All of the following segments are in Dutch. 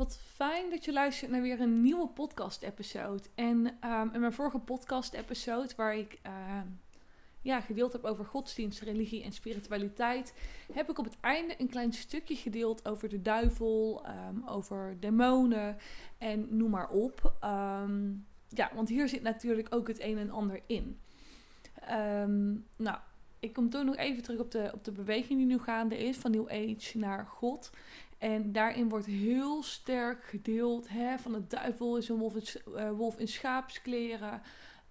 Wat fijn dat je luistert naar weer een nieuwe podcast-episode. En ehm, in mijn vorige podcast-episode, waar ik ehm, ja, gedeeld heb over godsdienst, religie en spiritualiteit, heb ik op het einde een klein stukje gedeeld over de duivel, um, over demonen en noem maar op. ja, want hier zit natuurlijk ook het een en ander in. nou, ik kom toen nog even terug op de, op de beweging die nu gaande is, van New Age naar God. En daarin wordt heel sterk gedeeld hè, van de duivel is een wolf in, in schaapskleren.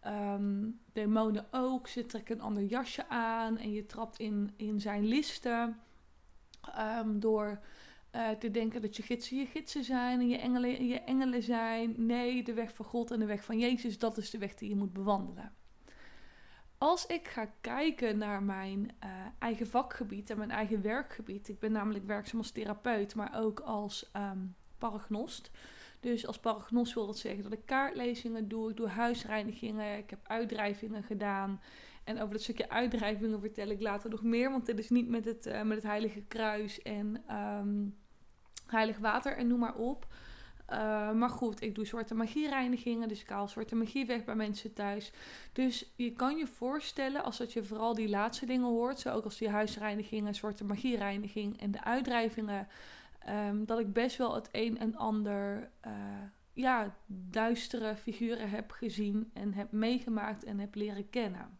Um, demonen ook. Ze trekken een ander jasje aan en je trapt in, in zijn listen. Um, door uh, te denken dat je gidsen je gidsen zijn en je engelen je engelen zijn. Nee, de weg van God en de weg van Jezus, dat is de weg die je moet bewandelen. Als ik ga kijken naar mijn uh, eigen vakgebied en mijn eigen werkgebied, ik ben namelijk werkzaam als therapeut, maar ook als um, paragnost. Dus als paragnost wil dat zeggen dat ik kaartlezingen doe, ik doe huisreinigingen, ik heb uitdrijvingen gedaan. En over dat stukje uitdrijvingen vertel ik later nog meer, want dit is niet met het, uh, met het Heilige Kruis en um, Heilig Water en noem maar op. Uh, maar goed, ik doe zwarte magiereinigingen, dus ik haal zwarte magie weg bij mensen thuis. Dus je kan je voorstellen, als dat je vooral die laatste dingen hoort, zo ook als die huisreinigingen, zwarte magiereiniging en de uitdrijvingen, um, dat ik best wel het een en ander, uh, ja, duistere figuren heb gezien en heb meegemaakt en heb leren kennen.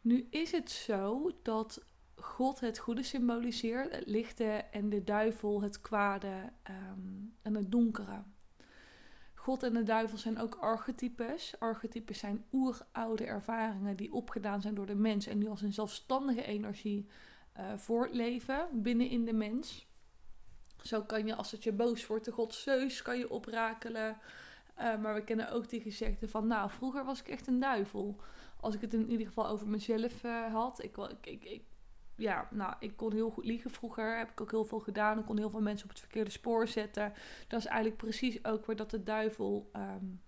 Nu is het zo dat God het goede symboliseert, het lichte, en de duivel het kwade um, en het donkere. God en de duivel zijn ook archetypes. Archetypes zijn oeroude ervaringen die opgedaan zijn door de mens en nu als een zelfstandige energie uh, voortleven binnen in de mens. Zo kan je, als het je boos wordt, de god Zeus kan je oprakelen. Uh, maar we kennen ook die gezegde van, nou, vroeger was ik echt een duivel. Als ik het in ieder geval over mezelf uh, had. Ik, ik, ik, ik ja, nou, ik kon heel goed liegen vroeger. Heb ik ook heel veel gedaan. Ik kon heel veel mensen op het verkeerde spoor zetten. Dat is eigenlijk precies ook waar dat de duivel um,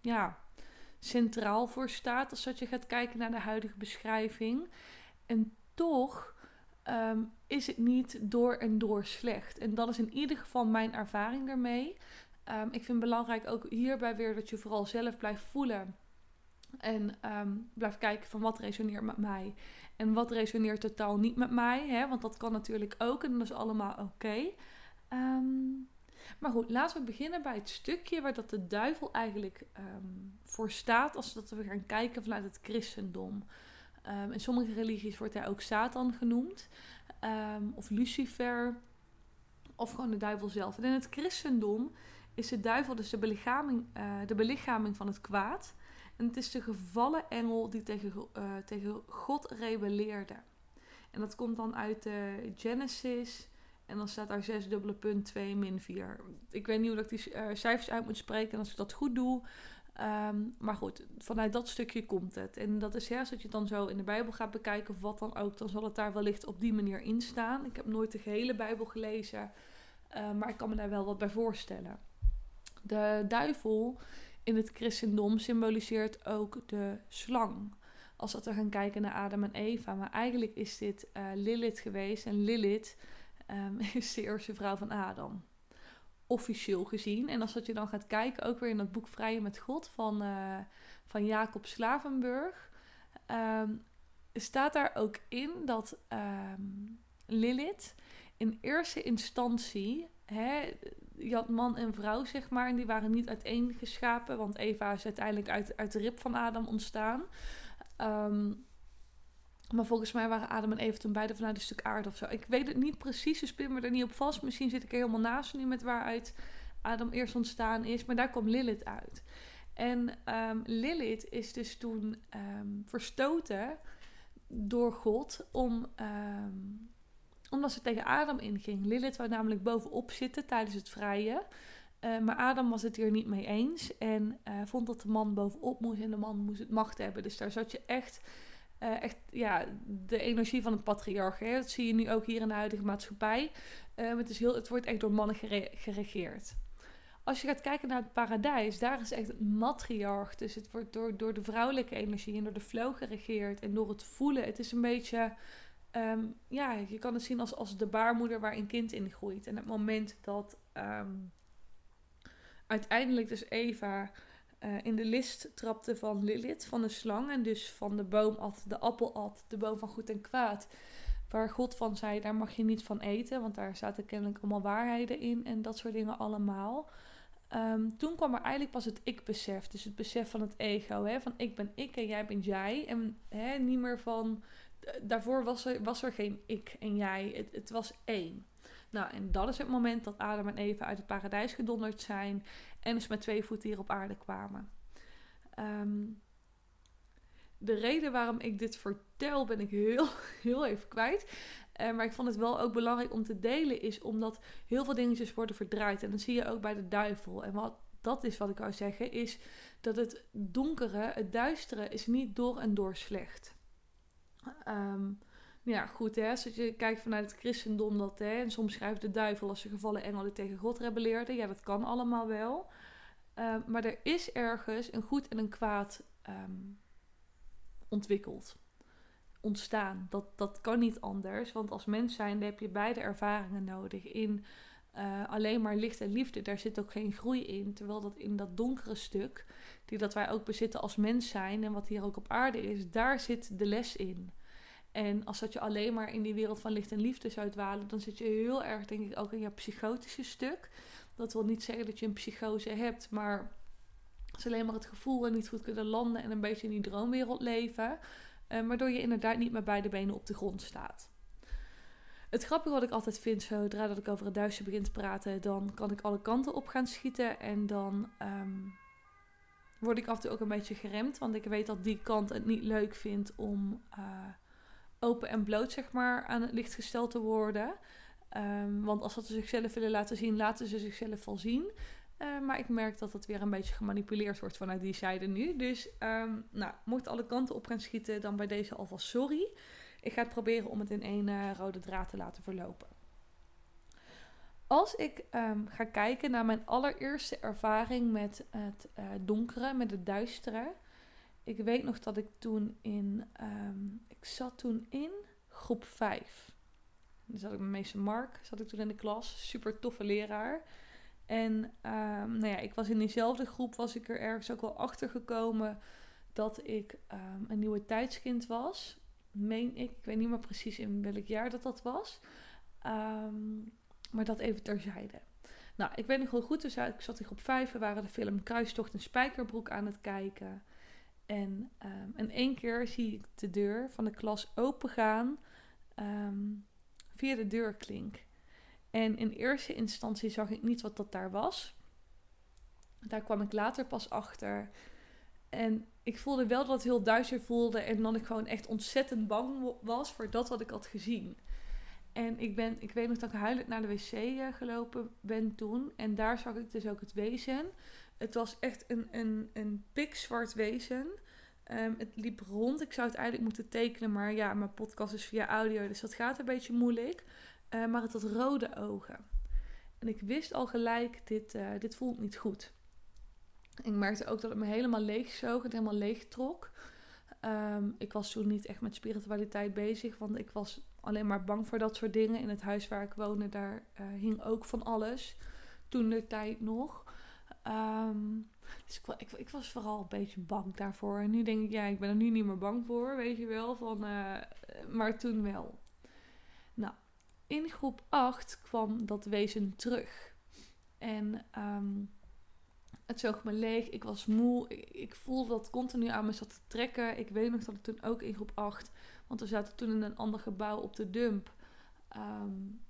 ja, centraal voor staat. Als dat je gaat kijken naar de huidige beschrijving. En toch um, is het niet door en door slecht. En dat is in ieder geval mijn ervaring daarmee. Um, ik vind belangrijk ook hierbij weer dat je vooral zelf blijft voelen. En blijft kijken van wat resoneert met mij. En wat resoneert totaal niet met mij. Hè? Want dat kan natuurlijk ook en dat is allemaal oké. Um, maar goed, laten we beginnen bij het stukje waar dat de duivel eigenlijk um, voor staat. Als dat we gaan kijken vanuit het christendom. In sommige religies wordt hij ook Satan genoemd. of Lucifer. Of gewoon de duivel zelf. En in het christendom is de duivel dus de belichaming, uh, de belichaming van het kwaad. En het is de gevallen engel die tegen, uh, tegen God rebelleerde. En dat komt dan uit de Genesis. En dan staat daar 6 dubbele punt 2 min 4. Ik weet niet hoe ik die uh, cijfers uit moet spreken. En als ik dat goed doe. Um, maar goed, vanuit dat stukje komt het. En dat is ja, als je het dan zo in de Bijbel gaat bekijken of wat dan ook, dan zal het daar wellicht op die manier in staan. Ik heb nooit de gehele Bijbel gelezen, maar ik kan me daar wel wat bij voorstellen. De duivel in het christendom symboliseert ook de slang. Als we gaan kijken naar Adam en Eva. Maar eigenlijk is dit uh, Lilith geweest. En Lilith um, is de eerste vrouw van Adam. Officieel gezien. En als dat je dan gaat kijken, ook weer in dat boek Vrije met God van, uh, van Jacob Slavenburg. Um, staat daar ook in dat um, Lilith in eerste instantie hè, je had man en vrouw, zeg maar. En die waren niet uiteengeschapen. Want Eva is uiteindelijk uit, uit de rib van Adam ontstaan. Um, maar volgens mij waren Adam en Eva toen beide vanuit een stuk aarde of zo. Ik weet het niet precies, dus spin me er niet op vast. Misschien zit ik er helemaal naast nu met waaruit Adam eerst ontstaan is. Maar daar kwam Lilith uit. En um, Lilith is dus toen um, verstoten door God om omdat ze tegen Adam inging. Lilith wou namelijk bovenop zitten tijdens het vrije. Uh, maar Adam was het hier niet mee eens. En uh, vond dat de man bovenop moest en de man moest het macht hebben. Dus daar zat je echt, uh, echt ja, de energie van het patriarch. Dat zie je nu ook hier in de huidige maatschappij. het, is heel, het wordt echt door mannen gere geregeerd. Als je gaat kijken naar het paradijs, daar is echt het matriarch. Dus het wordt door, door de vrouwelijke energie en door de flow geregeerd. En door het voelen. Het is een beetje ehm, ja, je kan het zien als, als de baarmoeder waar een kind in groeit. En het moment dat ehm, uiteindelijk dus Eva uh, in de list trapte van Lilith, van de slang. En dus van de boom at, de appel at, de boom van goed en kwaad. Waar God van zei, daar mag je niet van eten. Want daar zaten kennelijk allemaal waarheden in en dat soort dingen allemaal. Ehm, toen kwam er eigenlijk pas het ik-besef. Dus het besef van het ego. Hè? Van ik ben ik en jij bent jij. En hè, niet meer van... Daarvoor was er, was er geen ik en jij. Het, het was één. Nou, en dat is het moment dat Adam en Eva uit het paradijs gedonderd zijn. En dus met twee voeten hier op aarde kwamen. Ehm, de reden waarom ik dit vertel ben ik heel, heel even kwijt. Uh, maar ik vond het wel ook belangrijk om te delen, is omdat heel veel dingetjes worden verdraaid. En dat zie je ook bij de duivel. En wat dat is wat ik wou zeggen, is dat het donkere, het duistere, is niet door en door slecht. Um, ja, goed hè, als je kijkt vanuit het christendom dat hè, en soms schrijft de duivel als ze gevallen engelen tegen God rebelleerden. Ja, dat kan allemaal wel. Um, maar er is ergens een goed en een kwaad um, ontwikkeld. Ontstaan. Dat, dat kan niet anders. Want als mens zijn heb je beide ervaringen nodig. In uh, alleen maar licht en liefde, daar zit ook geen groei in. Terwijl dat in dat donkere stuk, die dat wij ook bezitten als mens zijn en wat hier ook op aarde is, daar zit de les in. En als dat je alleen maar in die wereld van licht en liefde zou dwalen, dan zit je heel erg, denk ik, ook in je psychotische stuk. Dat wil niet zeggen dat je een psychose hebt, maar is alleen maar het gevoel en niet goed kunnen landen en een beetje in die droomwereld leven. Uh, waardoor je inderdaad niet met beide benen op de grond staat. Het grappige wat ik altijd vind, zodra dat ik over het duister begin te praten, dan kan ik alle kanten op gaan schieten. En dan um, word ik af en toe ook een beetje geremd. Want ik weet dat die kant het niet leuk vindt om uh, open en bloot, zeg maar, aan het licht gesteld te worden. Um, want als ze zichzelf willen laten zien, laten ze zichzelf wel zien. Uh, maar ik merk dat dat weer een beetje gemanipuleerd wordt vanuit die zijde nu. Dus um, nou, mocht alle kanten op gaan schieten, dan bij deze alvast sorry. Ik ga het proberen om het in één uh, rode draad te laten verlopen. Als ik um, ga kijken naar mijn allereerste ervaring met het uh, donkere, met het duistere. Ik weet nog dat ik toen in, um, ik zat toen in groep 5. Dan zat ik met meester Mark, zat ik toen in de klas. Super toffe leraar. En um, nou ja, ik was in diezelfde groep, was ik er ergens ook wel achter gekomen dat ik een nieuwe tijdskind was. Meen ik, ik weet niet meer precies in welk jaar dat dat was. Um, maar dat even terzijde. Nou, ik weet nog wel goed, dus ik zat in groep 5, we waren de film Kruistocht en Spijkerbroek aan het kijken. En in één keer zie ik de deur van de klas opengaan via de deurklink. En in eerste instantie zag ik niet wat dat daar was. Daar kwam ik later pas achter. En ik voelde wel dat het heel duister voelde en dat ik gewoon echt ontzettend bang was voor dat wat ik had gezien. En ik, ben, ik weet nog dat ik huilend naar de wc uh, gelopen ben toen. En daar zag ik dus ook het wezen. Het was echt een, een, een pikzwart wezen. Um, het liep rond. Ik zou het eigenlijk moeten tekenen, maar ja, mijn podcast is via audio, dus dat gaat een beetje moeilijk. Uh, maar het had rode ogen. En ik wist al gelijk, dit, uh, dit voelt niet goed. Ik merkte ook dat het me helemaal leeg zoog en helemaal leeg trok. Um, ik was toen niet echt met spiritualiteit bezig, want ik was alleen maar bang voor dat soort dingen. In het huis waar ik woonde, daar uh, hing ook van alles. Toen de tijd nog. Um, dus ik, ik, was vooral een beetje bang daarvoor. En nu denk ik, ja, ik ben er nu niet meer bang voor, weet je wel. Van, maar toen wel. Nou, in groep 8 kwam dat wezen terug. En um, het zoog me leeg. Ik was moe. Ik, ik, voelde dat continu aan me zat te trekken. Ik weet nog dat ik toen ook in groep 8, want we zaten toen in een ander gebouw op de dump. Um,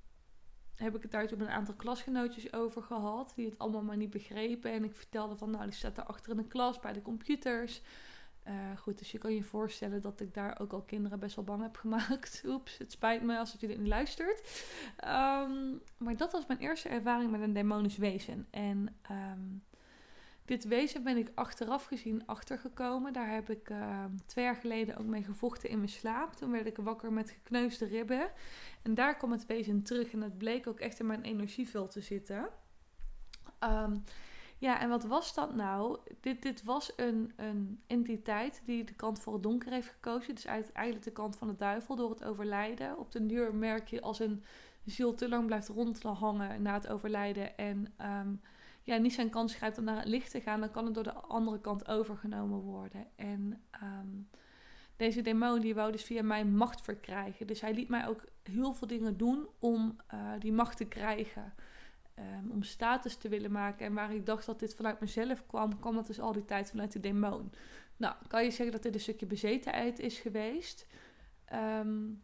heb ik het daar toen met een aantal klasgenootjes over gehad. Die het allemaal maar niet begrepen. En ik vertelde van, nou, die staat daar achter in de klas bij de computers. Uh, goed, dus je kan je voorstellen dat ik daar ook al kinderen best wel bang heb gemaakt. Oeps, het spijt me als het dit niet luistert. Um, maar dat was mijn eerste ervaring met een demonisch wezen. En um, dit wezen ben ik achteraf gezien achtergekomen. Daar heb ik uh, twee jaar geleden ook mee gevochten in mijn slaap. Toen werd ik wakker met gekneusde ribben. En daar kwam het wezen terug. En het bleek ook echt in mijn energieveld te zitten. Um, Ja, en wat was dat nou? Dit, dit was een, een entiteit die de kant voor het donker heeft gekozen. Dus eigenlijk de kant van de duivel door het overlijden. Op de duur merk je als een ziel te lang blijft rondhangen na het overlijden. En ehm, ja, niet zijn kans grijpt om naar het licht te gaan, dan kan het door de andere kant overgenomen worden. En ehm, deze demon die wou dus via mij macht verkrijgen. Dus hij liet mij ook heel veel dingen doen om uh, die macht te krijgen. Um, om status te willen maken. En waar ik dacht dat dit vanuit mezelf kwam, kwam dat dus al die tijd vanuit de demon. Nou, kan je zeggen dat dit een stukje bezetenheid is geweest? Um,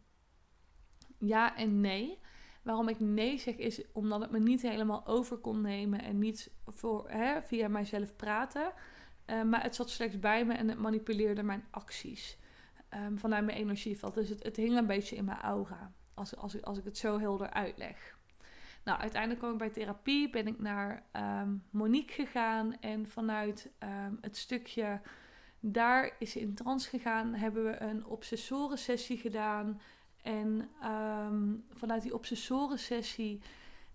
ja en nee. Waarom ik nee zeg is omdat het me niet helemaal over kon nemen en niet voor, hè, via mijzelf praten. Uh, maar het zat slechts bij me en het manipuleerde mijn acties um, vanuit mijn energieveld. Dus het, het hing een beetje in mijn aura, als, als, als ik het zo helder uitleg. Nou, uiteindelijk kwam ik bij therapie, ben ik naar um, Monique gegaan en vanuit um, het stukje daar is ze in trance gegaan, hebben we een obsessoren sessie gedaan. En um, vanuit die obsessoren sessie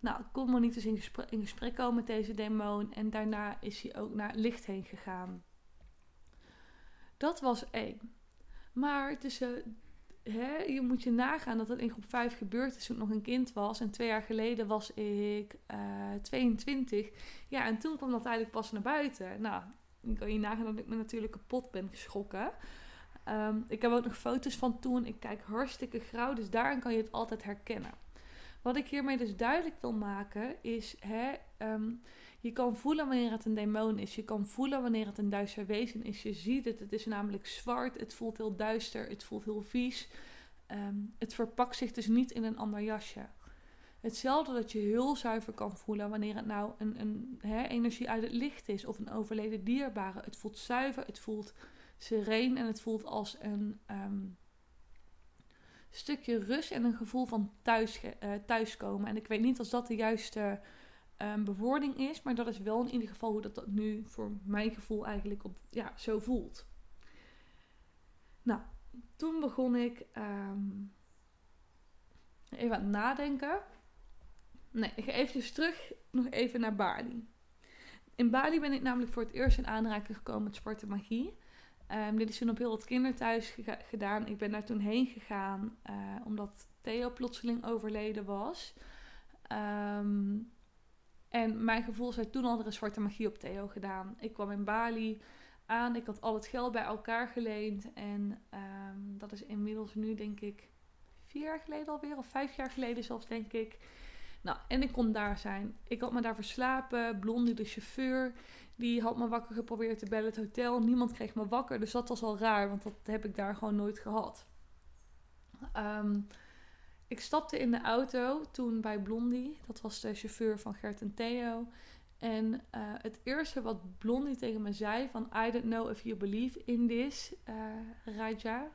nou, kon Monique dus in gesprek, in gesprek komen met deze demon. En daarna is hij ook naar licht heen gegaan. Dat was één. Maar tussen, hè, je moet je nagaan dat dat in groep 5 gebeurd is toen ik nog een kind was. En twee jaar geleden was ik uh, eh, 22. Ja, en toen kwam dat eigenlijk pas naar buiten. Nou, ik kan je nagaan dat ik me natuurlijk kapot ben geschrokken. Um, ik heb ook nog foto's van toen. Ik kijk hartstikke grauw, dus daarin kan je het altijd herkennen. Wat ik hiermee dus duidelijk wil maken is, hè, um, je kan voelen wanneer het een demon is. Je kan voelen wanneer het een duister wezen is. Je ziet het, het is namelijk zwart, het voelt heel duister, het voelt heel vies. Um, het verpakt zich dus niet in een ander jasje. Hetzelfde dat je heel zuiver kan voelen wanneer het nou een, een hè, energie uit het licht is of een overleden dierbare. Het voelt zuiver, het voelt sereen en het voelt als een um, stukje rust en een gevoel van thuis, uh, thuiskomen. En ik weet niet of dat de juiste um, bewoording is, maar dat is wel in ieder geval hoe dat, nu voor mijn gevoel eigenlijk op, ja, zo voelt. Nou, toen begon ik um, even aan het nadenken. Nee, ik ga eventjes terug nog even naar Bali. In Bali ben ik namelijk voor het eerst in aanraking gekomen met en magie. Um, dit is toen op heel het kinderthuis gedaan. Ik ben daar toen heen gegaan uh, omdat Theo plotseling overleden was. Um, en mijn gevoel zei toen al, er is zwarte magie op Theo gedaan. Ik kwam in Bali aan, ik had al het geld bij elkaar geleend. En um, dat is inmiddels nu denk ik vier jaar geleden alweer, of vijf jaar geleden zelfs denk ik. Nou, en ik kon daar zijn. Ik had me daar verslapen. Blondie, de chauffeur, die had me wakker geprobeerd te bellen het hotel. Niemand kreeg me wakker, dus dat was al raar, want dat heb ik daar gewoon nooit gehad. Um, ik stapte in de auto toen bij Blondie. Dat was de chauffeur van Gert en Theo. En uh, het eerste wat Blondie tegen me zei van... I don't know if you believe in this, uh, Raja.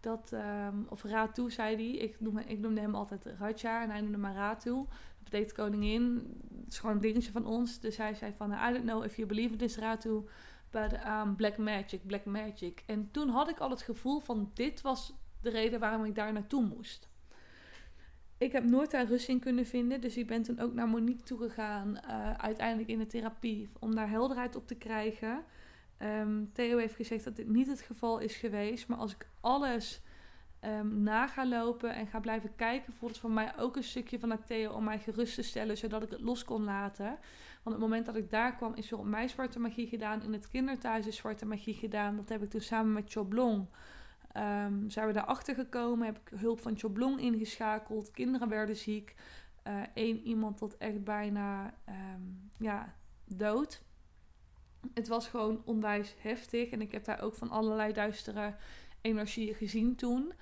Dat, um, of Ratu zei hij. Ik noemde, ik hem altijd Raja en hij noemde me Ratu. Dat betekent koningin. Het is gewoon een dingetje van ons. Dus hij zei van... I don't know if you believe in this, Ratu. But um, black magic, black magic. En toen had ik al het gevoel van... Dit was de reden waarom ik daar naartoe moest ik heb nooit daar rust in kunnen vinden. Dus ik ben toen ook naar Monique toegegaan. Uh, uiteindelijk in de therapie. Om daar helderheid op te krijgen. Um, Theo heeft gezegd dat dit niet het geval is geweest. Maar als ik alles um, na ga lopen en ga blijven kijken, voelt het voor mij ook een stukje vanuit Theo om mij gerust te stellen, zodat ik het los kon laten. Want het moment dat ik daar kwam, is er op mij zwarte magie gedaan. In het kinderthuis is zwarte magie gedaan. Dat heb ik toen samen met Choblong Um, zijn we daarachter gekomen, heb ik hulp van Choblong ingeschakeld. Kinderen werden ziek. Eén uh, iemand tot echt bijna um, ja, dood. Het was gewoon onwijs heftig. En ik heb daar ook van allerlei duistere energieën gezien toen.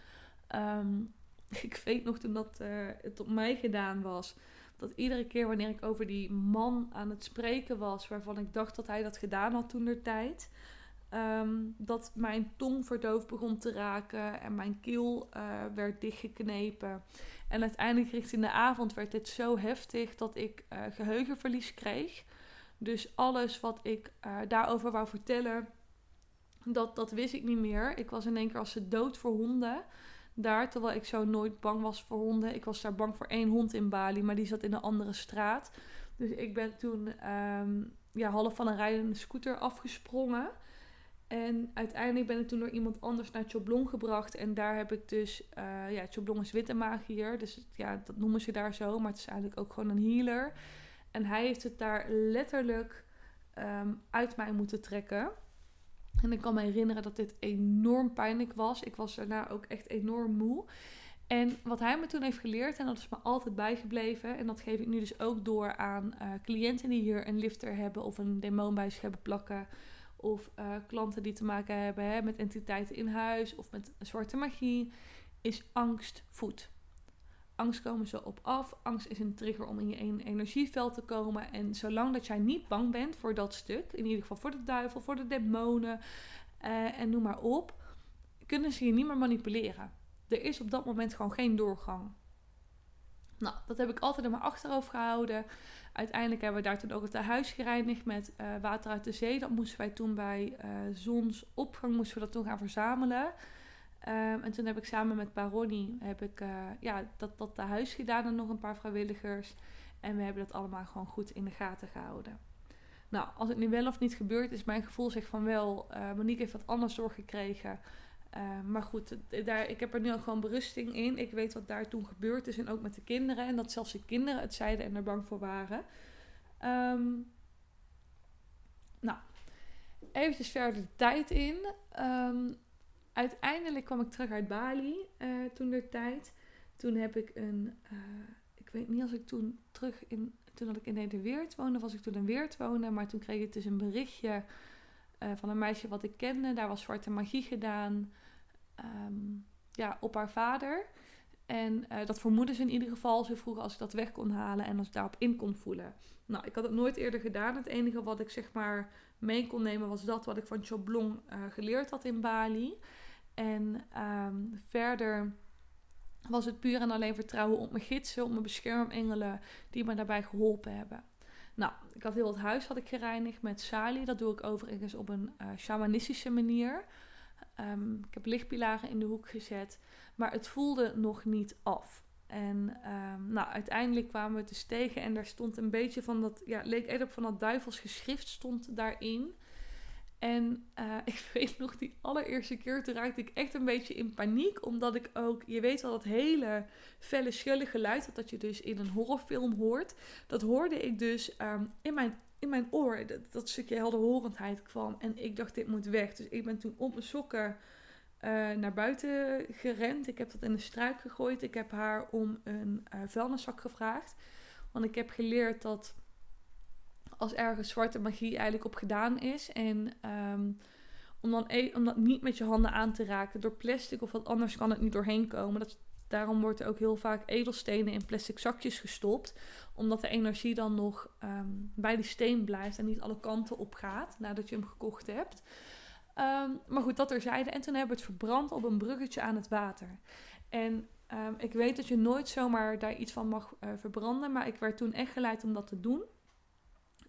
Um, ik weet nog toen dat uh, het op mij gedaan was. Dat iedere keer wanneer ik over die man aan het spreken was, waarvan ik dacht dat hij dat gedaan had toen der tijd, Um, dat mijn tong verdoofd begon te raken en mijn keel uh, werd dichtgeknepen. En uiteindelijk richting de avond werd dit zo heftig dat ik uh, geheugenverlies kreeg. Dus alles wat ik daarover wou vertellen, dat, dat wist ik niet meer. Ik was in één keer als ze dood voor honden daar, terwijl ik zo nooit bang was voor honden. Ik was daar bang voor één hond in Bali, maar die zat in een andere straat. Dus ik ben toen ehm, ja, half van een rijdende scooter afgesprongen. En uiteindelijk ben ik toen door iemand anders naar Choblong gebracht. En daar heb ik dus, uh, ja, is witte magier. Dus ja, dat noemen ze daar zo. Maar het is eigenlijk ook gewoon een healer. En hij heeft het daar letterlijk ehm, uit mij moeten trekken. En ik kan me herinneren dat dit enorm pijnlijk was. Ik was daarna ook echt enorm moe. En wat hij me toen heeft geleerd, en dat is me altijd bijgebleven, en dat geef ik nu dus ook door aan uh, cliënten die hier een lifter hebben of een demon bij zich hebben plakken, of uh, klanten die te maken hebben hè, met entiteiten in huis of met zwarte magie, is angst voed. Angst komen ze op af. Angst is een trigger om in je energieveld te komen. En zolang dat jij niet bang bent voor dat stuk, in ieder geval voor de duivel, voor de demonen uh, en noem maar op, kunnen ze je niet meer manipuleren. Er is op dat moment gewoon geen doorgang. Nou, dat heb ik altijd in mijn achterhoofd gehouden. Uiteindelijk hebben we daar toen ook het huis gereinigd met uh, water uit de zee. Dat moesten wij toen bij uh, zonsopgang moesten we dat toen gaan verzamelen. Um, en toen heb ik samen met Baroni heb ik, uh, ja, dat, dat huis gedaan en nog een paar vrijwilligers. En we hebben dat allemaal gewoon goed in de gaten gehouden. Nou, als het nu wel of niet gebeurt, is mijn gevoel zegt van wel. Monique heeft wat anders doorgekregen. Uh, maar goed, daar, ik heb er nu al gewoon berusting in. Ik weet wat daar toen gebeurd is en ook met de kinderen. En dat zelfs de kinderen het zeiden en er bang voor waren. Um, nou, eventjes verder de tijd in. Um, uiteindelijk kwam ik terug uit Bali uh, toen de tijd. Toen heb ik een... Uh, ik weet niet als ik toen terug in... Toen had ik in Nederweert woonde, was ik toen in Weert wonen. Maar toen kreeg ik dus een berichtje uh, van een meisje wat ik kende. Daar was zwarte magie gedaan um, ja, op haar vader. En dat vermoedde ze in ieder geval. Ze vroegen als ik dat weg kon halen en als ik daarop in kon voelen. Nou, ik had het nooit eerder gedaan. Het enige wat ik zeg maar mee kon nemen was dat wat ik van Choblong geleerd had in Bali. En um, verder was het puur en alleen vertrouwen op mijn gidsen, op mijn beschermengelen die me daarbij geholpen hebben. Nou, ik had heel het huis had ik gereinigd met sali. Dat doe ik overigens op een uh, shamanistische manier. Um, ik heb lichtpilaren in de hoek gezet, maar het voelde nog niet af. En um, nou, uiteindelijk kwamen we dus tegen en daar stond een beetje van dat, ja, leek echt op van dat duivelsgeschrift stond daarin. En uh, ik weet nog, die allereerste keer, toen raakte ik echt een beetje in paniek. Omdat ik ook, je weet wel, dat hele felle, schelle geluid dat je dus in een horrorfilm hoort. Dat hoorde ik dus um, in, mijn, in mijn oor. Dat, dat stukje helderhorendheid kwam. En ik dacht, dit moet weg. Dus ik ben toen op mijn sokken uh, naar buiten gerend. Ik heb dat in de struik gegooid. Ik heb haar om een uh, vuilniszak gevraagd. Want ik heb geleerd dat als ergens zwarte magie eigenlijk op gedaan is. En um, om, dan e om dat niet met je handen aan te raken door plastic of wat anders kan het niet doorheen komen. Dat, daarom wordt er ook heel vaak edelstenen in plastic zakjes gestopt. Omdat de energie dan nog um, bij die steen blijft en niet alle kanten op gaat nadat je hem gekocht hebt. Um, maar goed, dat terzijde. En toen hebben we het verbrand op een bruggetje aan het water. En ik weet dat je nooit zomaar daar iets van mag uh, verbranden. Maar ik werd toen echt geleid om dat te doen.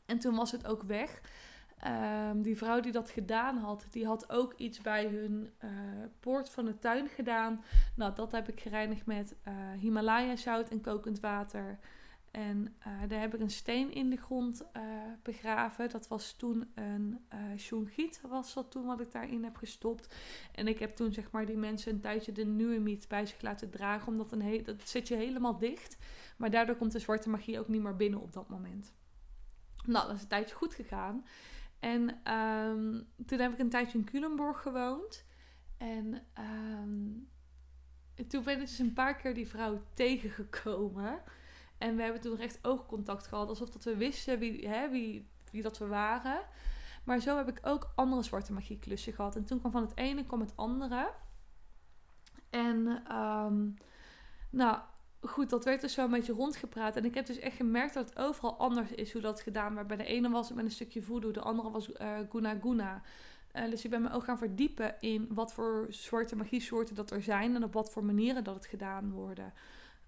En toen was het ook weg. Um, die vrouw die dat gedaan had, die had ook iets bij hun uh, poort van de tuin gedaan. Nou, dat heb ik gereinigd met uh, Himalaya zout en kokend water. En uh, daar heb ik een steen in de grond begraven. Dat was toen een shungiet, was dat toen wat ik daarin heb gestopt. En ik heb toen zeg maar die mensen een tijdje de nuemiet bij zich laten dragen. Omdat een dat zit je helemaal dicht. Maar daardoor komt de zwarte magie ook niet meer binnen op dat moment. Nou, dat is een tijdje goed gegaan. En um, toen heb ik een tijdje in Culemborg gewoond. En um, toen ben ik dus een paar keer die vrouw tegengekomen. En we hebben toen recht oogcontact gehad. Alsof dat we wisten wie, hè, wie, wie dat we waren. Maar zo heb ik ook andere zwarte magie klussen gehad. En toen kwam van het ene kwam het andere. En um, nou, goed, dat werd dus zo een beetje rondgepraat. En ik heb dus echt gemerkt dat het overal anders is hoe dat gedaan werd. Bij de ene was het met een stukje voodoo, de andere was uh, guna guna. Uh, dus ik ben me ook gaan verdiepen in wat voor soorten magie-soorten dat er zijn en op wat voor manieren dat het gedaan worden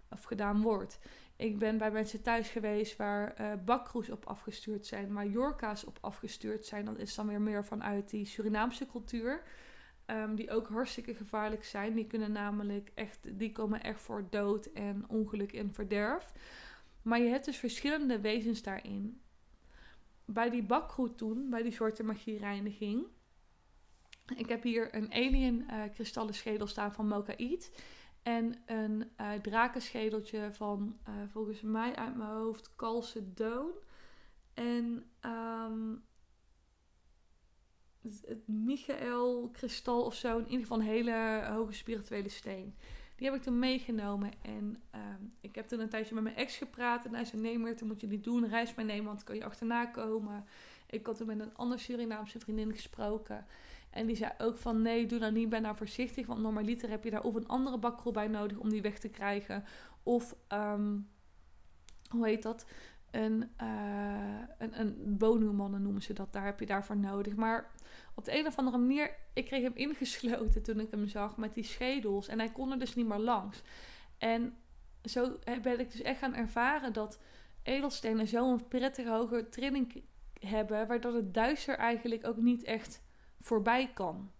of gedaan wordt. Ik ben bij mensen thuis geweest waar uh, op afgestuurd zijn, waar Jorka's op afgestuurd zijn. Dat is dan weer meer vanuit die Surinaamse cultuur. Um, die ook hartstikke gevaarlijk zijn. Die kunnen namelijk echt, die komen echt voor dood en ongeluk en verderf. Maar je hebt dus verschillende wezens daarin. Bij die bakgroet toen, bij die soorten magiereiniging. Ik heb hier een alien uh, kristallen schedel staan van Mokaït. En een uh, drakenschedeltje van, uh, volgens mij uit mijn hoofd, Calcedon. En um, het Michael kristal of zo. In ieder geval een hele hoge spirituele steen. Die heb ik toen meegenomen. En um, ik heb toen een tijdje met mijn ex gepraat. En hij zei, nee meer, dat moet je niet doen. Reis meenemen, want dan kan je achterna komen. Ik had toen met een andere Surinaamse vriendin gesproken. En die zei ook van, nee, doe dat niet. Ben nou voorzichtig. Want normaliter heb je daar of een andere bakrol bij nodig om die weg te krijgen. Of, um, hoe heet dat? Een, uh, een, een noemen ze dat. Daar heb je daarvoor nodig. Maar op de een of andere manier, ik kreeg hem ingesloten toen ik hem zag met die schedels. En hij kon er dus niet meer langs. En zo ben ik dus echt gaan ervaren dat edelstenen zo'n prettige hoge trilling hebben, waardoor het duister eigenlijk ook niet echt voorbij kan.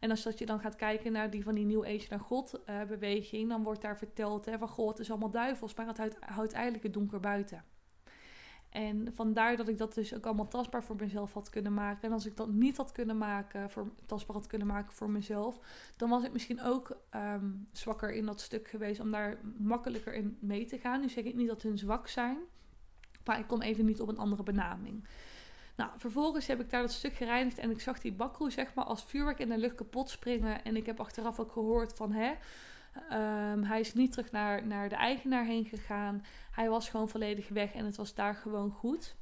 En als dat je dan gaat kijken naar die van die New Age naar God uh, beweging, dan wordt daar verteld hè, van God, is allemaal duivels, maar het houdt eigenlijk het donker buiten. En vandaar dat ik dat dus ook allemaal tastbaar voor mezelf had kunnen maken. En als ik dat niet had kunnen maken, voor, tastbaar had kunnen maken voor mezelf, dan was ik misschien ook um, zwakker in dat stuk geweest om daar makkelijker in mee te gaan. Nu zeg ik niet dat hun zwak zijn, maar ik kom even niet op een andere benaming. Nou, vervolgens heb ik daar dat stuk gereinigd en ik zag die bakroe zeg maar als vuurwerk in de lucht kapot springen. En ik heb achteraf ook gehoord van hè, Um, hij is niet terug naar, naar de eigenaar heen gegaan. Hij was gewoon volledig weg en het was daar gewoon goed.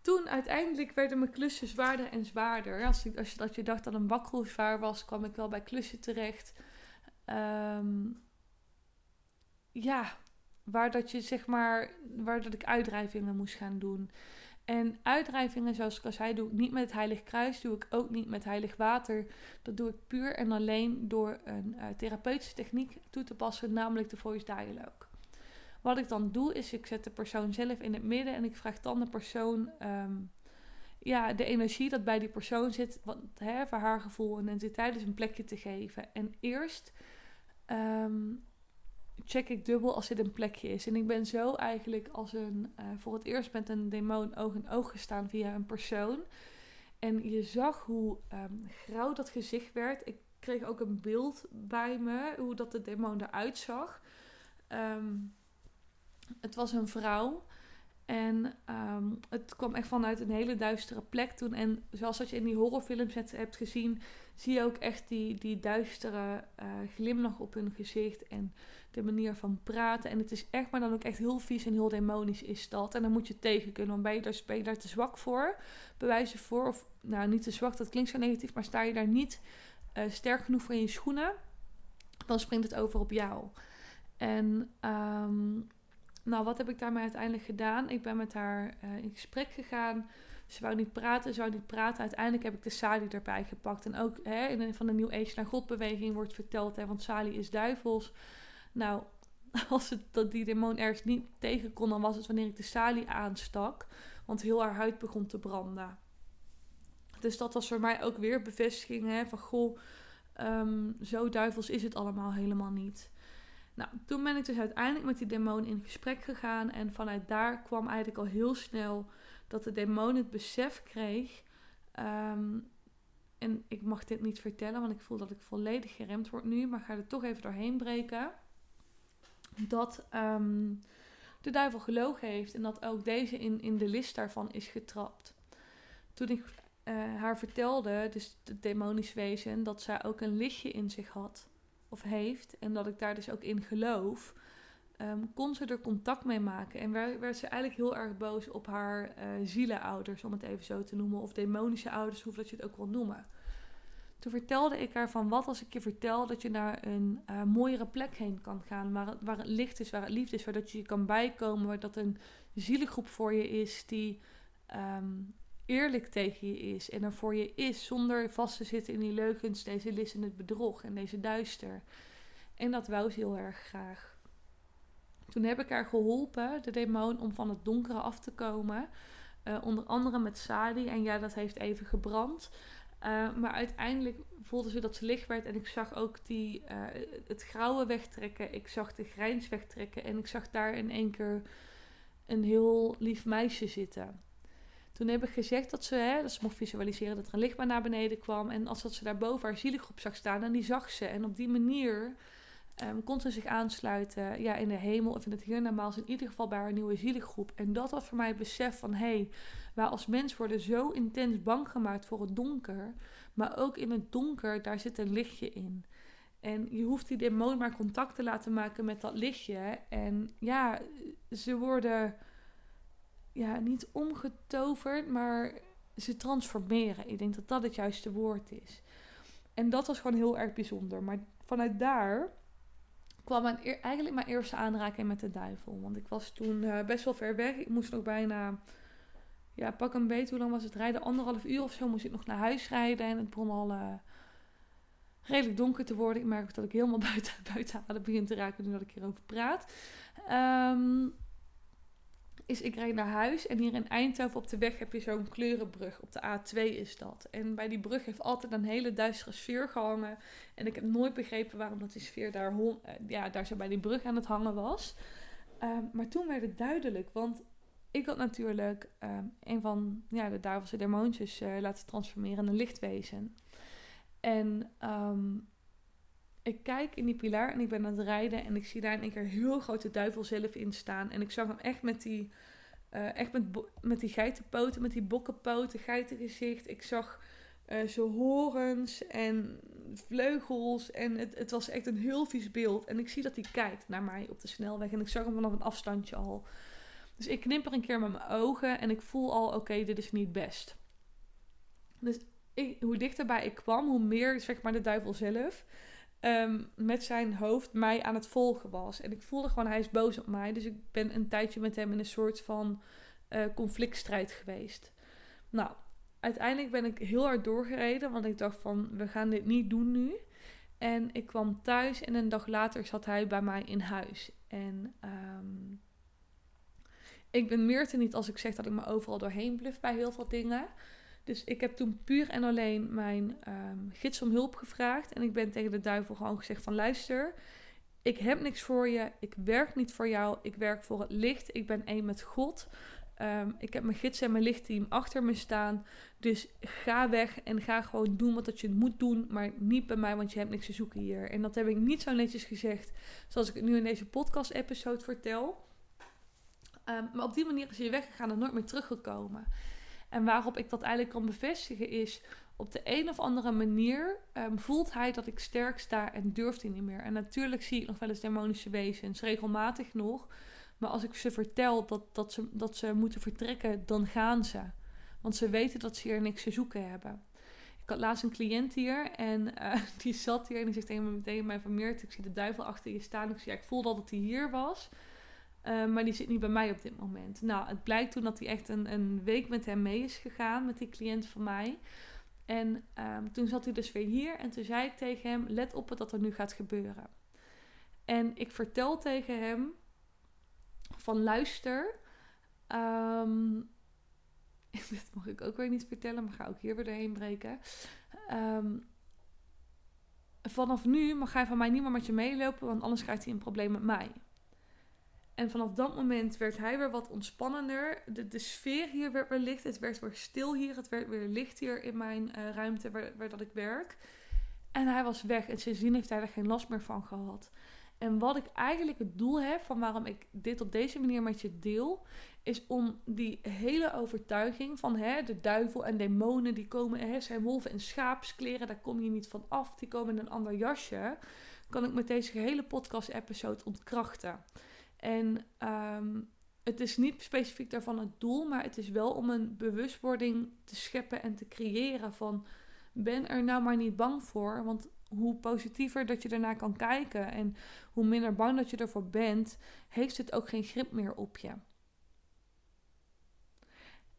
Toen uiteindelijk werden mijn klussen zwaarder en zwaarder. Als, als, je, als je dacht dat een bakrol zwaar was, kwam ik wel bij klussen terecht. Um, ja, waar dat je zeg maar, waar dat ik uitdrijvingen moest gaan doen. En uitdrijvingen, zoals ik al zei, doe ik niet met het Heilig Kruis, doe ik ook niet met heilig water. Dat doe ik puur en alleen door een uh, therapeutische techniek toe te passen, namelijk de voice dialogue. Wat ik dan doe, is ik zet de persoon zelf in het midden en ik vraag dan de persoon um, ja, de energie dat bij die persoon zit, wat, hè, voor haar gevoel en entiteit, dus een plekje te geven. En eerst um, check ik dubbel als dit een plekje is. En ik ben zo eigenlijk als een, uh, voor het eerst met een demon oog in oog gestaan via een persoon. En je zag hoe um, grauw dat gezicht werd. Ik kreeg ook een beeld bij me, hoe dat de demon eruit zag. Um, het was een vrouw. En um, het kwam echt vanuit een hele duistere plek toen. En zoals dat je in die horrorfilms hebt gezien, zie je ook echt die, die duistere uh, glimlach op hun gezicht. En de manier van praten. En het is echt, maar dan ook echt heel vies en heel demonisch is dat. En dan moet je tegen kunnen. Want ben je daar, te zwak voor? Bewijzen voor. Of nou, niet te zwak, dat klinkt zo negatief. Maar sta je daar niet uh, sterk genoeg voor in je schoenen, dan springt het over op jou. En um, nou, wat heb ik daarmee uiteindelijk gedaan? Ik ben met haar uh, in gesprek gegaan. Ze wou niet praten, ze wou niet praten. Uiteindelijk heb ik de Sali erbij gepakt. En ook hè, in de, van de New Age naar God beweging wordt verteld, hè, want Sali is duivels. Nou, als het, dat die demon ergens niet tegen kon, dan was het wanneer ik de Sali aanstak. Want heel haar huid begon te branden. Dus dat was voor mij ook weer bevestiging hè, van goh, um, zo duivels is het allemaal helemaal niet. Nou, toen ben ik dus uiteindelijk met die demon in gesprek gegaan. En vanuit daar kwam eigenlijk al heel snel dat de demon het besef kreeg. Um, en ik mag dit niet vertellen, want ik voel dat ik volledig geremd word nu. Maar ga er toch even doorheen breken. Dat um, de duivel gelogen heeft en dat ook deze in, in de list daarvan is getrapt. Toen ik uh, haar vertelde, dus het demonisch wezen, dat zij ook een lichtje in zich had of heeft en dat ik daar dus ook in geloof, kon ze er contact mee maken. En werd, ze eigenlijk heel erg boos op haar uh, zielenouders, om het even zo te noemen, of demonische ouders, hoe dat je het ook wil noemen. Toen vertelde ik haar van wat als ik je vertel dat je naar een uh, mooiere plek heen kan gaan, waar het, waar licht is, waar het liefde is, waar dat je kan bijkomen, waar dat een zielengroep voor je is die um, eerlijk tegen je is en er voor je is, zonder vast te zitten in die leugens, deze lis en het bedrog en deze duister. En dat wou ze heel erg graag. Toen heb ik haar geholpen, de demon, om van het donkere af te komen. Uh, onder andere met Sadi. En ja, dat heeft even gebrand. Uh, maar uiteindelijk voelde ze dat ze licht werd en ik zag ook die, uh, het grauwe wegtrekken. Ik zag de grijns wegtrekken en ik zag daar in één keer een heel lief meisje zitten. Toen heb ik gezegd dat ze, hè, dat ze mocht visualiseren dat er een lichtbaan naar beneden kwam. En als dat ze daar boven haar zielgroep zag staan en die zag ze. En op die manier um, kon ze zich aansluiten ja, in de hemel of in het hiernamaals. In ieder geval bij haar nieuwe zielgroep. En dat was voor mij het besef van, hé, hey, wij als mens worden zo intens bang gemaakt voor het donker. Maar ook in het donker, daar zit een lichtje in. En je hoeft die demon maar contact te laten maken met dat lichtje. En ja, ze worden ja, niet omgetoverd, maar ze transformeren. Ik denk dat dat het juiste woord is. En dat was gewoon heel erg bijzonder. Maar vanuit daar kwam mijn, eigenlijk mijn eerste aanraking met de duivel. Want ik was toen uh, best wel ver weg. Ik moest nog bijna, ja, pak een beetje, hoe lang was het rijden? Anderhalf uur of zo moest ik nog naar huis rijden. En het begon al uh, redelijk donker te worden. Ik merk ook dat ik helemaal buiten, buiten adem begin te raken nu dat ik hierover praat. Um, is ik rijd naar huis en hier in Eindhoven op de weg heb je zo'n kleurenbrug. Op de A2 is dat. En bij die brug heeft altijd een hele duistere sfeer gehangen. En ik heb nooit begrepen waarom dat die sfeer daar, eh, ja, daar zo bij die brug aan het hangen was. Ehm, maar toen werd het duidelijk, want ik had natuurlijk um, een van ja, de duivelse demoontjes uh, laten transformeren in een lichtwezen. En um, ik kijk in die pilaar en ik ben aan het rijden en ik zie daar in één keer heel grote duivel zelf in staan. En ik zag hem echt met die, uh, echt met, met die geitenpoten, met die bokkenpoten, geitengezicht. Ik zag uh, zijn horens en vleugels en het, het was echt een heel vies beeld. En ik zie dat hij kijkt naar mij op de snelweg en ik zag hem vanaf een afstandje al. Dus ik knipper een keer met mijn ogen en ik voel al, oké, dit is niet best. Dus ik, hoe dichterbij ik kwam, hoe meer zeg maar de duivel zelf Ehm, met zijn hoofd mij aan het volgen was. En ik voelde gewoon, hij is boos op mij. Dus ik ben een tijdje met hem in een soort van uh, conflictstrijd geweest. Nou, uiteindelijk ben ik heel hard doorgereden, want ik dacht van, we gaan dit niet doen nu. En ik kwam thuis en een dag later zat hij bij mij in huis. En um, ik ben Meerte niet als ik zeg dat ik me overal doorheen bluf bij heel veel dingen. Dus ik heb toen puur en alleen mijn um, gids om hulp gevraagd. En ik ben tegen de duivel gewoon gezegd van luister, ik heb niks voor je. Ik werk niet voor jou. Ik werk voor het licht. Ik ben één met God. Um, ik heb mijn gids en mijn lichtteam achter me staan. Dus ga weg en ga gewoon doen wat je moet doen. Maar niet bij mij, want je hebt niks te zoeken hier. En dat heb ik niet zo netjes gezegd zoals ik het nu in deze podcast-episode vertel. Um, maar op die manier is hij weggegaan en nooit meer teruggekomen. En waarop ik dat eigenlijk kan bevestigen is, op de een of andere manier um, voelt hij dat ik sterk sta en durft hij niet meer. En natuurlijk zie ik nog wel eens demonische wezens, regelmatig nog. Maar als ik ze vertel dat, dat, ze, dat ze moeten vertrekken, dan gaan ze. Want ze weten dat ze hier niks te zoeken hebben. Ik had laatst een cliënt hier en uh, die zat hier en die zegt meteen mij van Meert, ik zie de duivel achter je staan. Ik, ja, ik voelde dat hij hier was. Uh, maar die zit niet bij mij op dit moment. Nou, het blijkt toen dat hij echt een, een week met hem mee is gegaan, met die cliënt van mij. En um, toen zat hij dus weer hier en toen zei ik tegen hem: Let op wat er nu gaat gebeuren. En ik vertel tegen hem: Van luister. Um, dit mag ik ook weer niet vertellen, maar ga ook hier weer doorheen breken. Um, vanaf nu mag hij van mij niet meer met je meelopen, want anders krijgt hij een probleem met mij. En vanaf dat moment werd hij weer wat ontspannender. De, sfeer hier werd weer licht. Het werd weer stil hier. Het werd weer licht hier in mijn uh, ruimte waar, waar dat ik werk. En hij was weg. En sindsdien heeft hij er geen last meer van gehad. En wat ik eigenlijk het doel heb van waarom ik dit op deze manier met je deel, is om die hele overtuiging van hè, de duivel en demonen die komen, hè, zijn wolven en schaapskleren, daar kom je niet van af, die komen in een ander jasje, kan ik met deze hele podcast-episode ontkrachten. En ehm, het is niet specifiek daarvan het doel, maar het is wel om een bewustwording te scheppen en te creëren van ben er nou maar niet bang voor, want hoe positiever dat je ernaar kan kijken en hoe minder bang dat je ervoor bent, heeft het ook geen grip meer op je.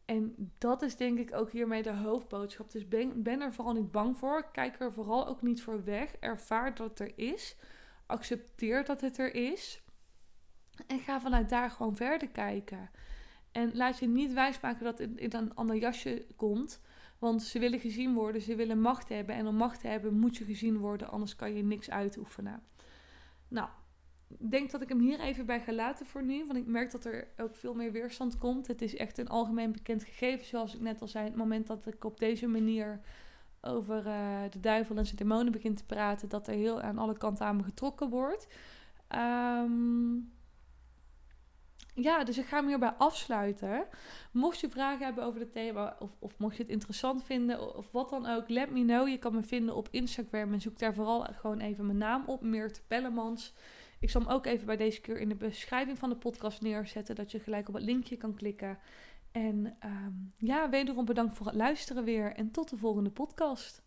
En dat is denk ik ook hiermee de hoofdboodschap. Dus ben, ben er vooral niet bang voor. Kijk er vooral ook niet voor weg. Ervaar dat het er is. Accepteer dat het er is. En ga vanuit daar gewoon verder kijken. En laat je niet wijsmaken dat het in een ander jasje komt. Want ze willen gezien worden, ze willen macht hebben. En om macht te hebben moet je gezien worden, anders kan je niks uitoefenen. Nou, ik denk dat ik hem hier even bij ga laten voor nu. Want ik merk dat er ook veel meer weerstand komt. Het is echt een algemeen bekend gegeven, zoals ik net al zei. Het moment dat ik op deze manier over uh, de duivel en zijn demonen begin te praten, dat er heel aan alle kanten aan me getrokken wordt. Um, ja, dus ik ga hem hierbij afsluiten. Mocht je vragen hebben over het thema, of, of mocht je het interessant vinden, of, wat dan ook, let me know. Je kan me vinden op Instagram en zoek daar vooral gewoon even mijn naam op, Meert Pellemans. Ik zal hem ook even bij deze keer in de beschrijving van de podcast neerzetten, dat je gelijk op het linkje kan klikken. En um, ja, wederom bedankt voor het luisteren weer en tot de volgende podcast.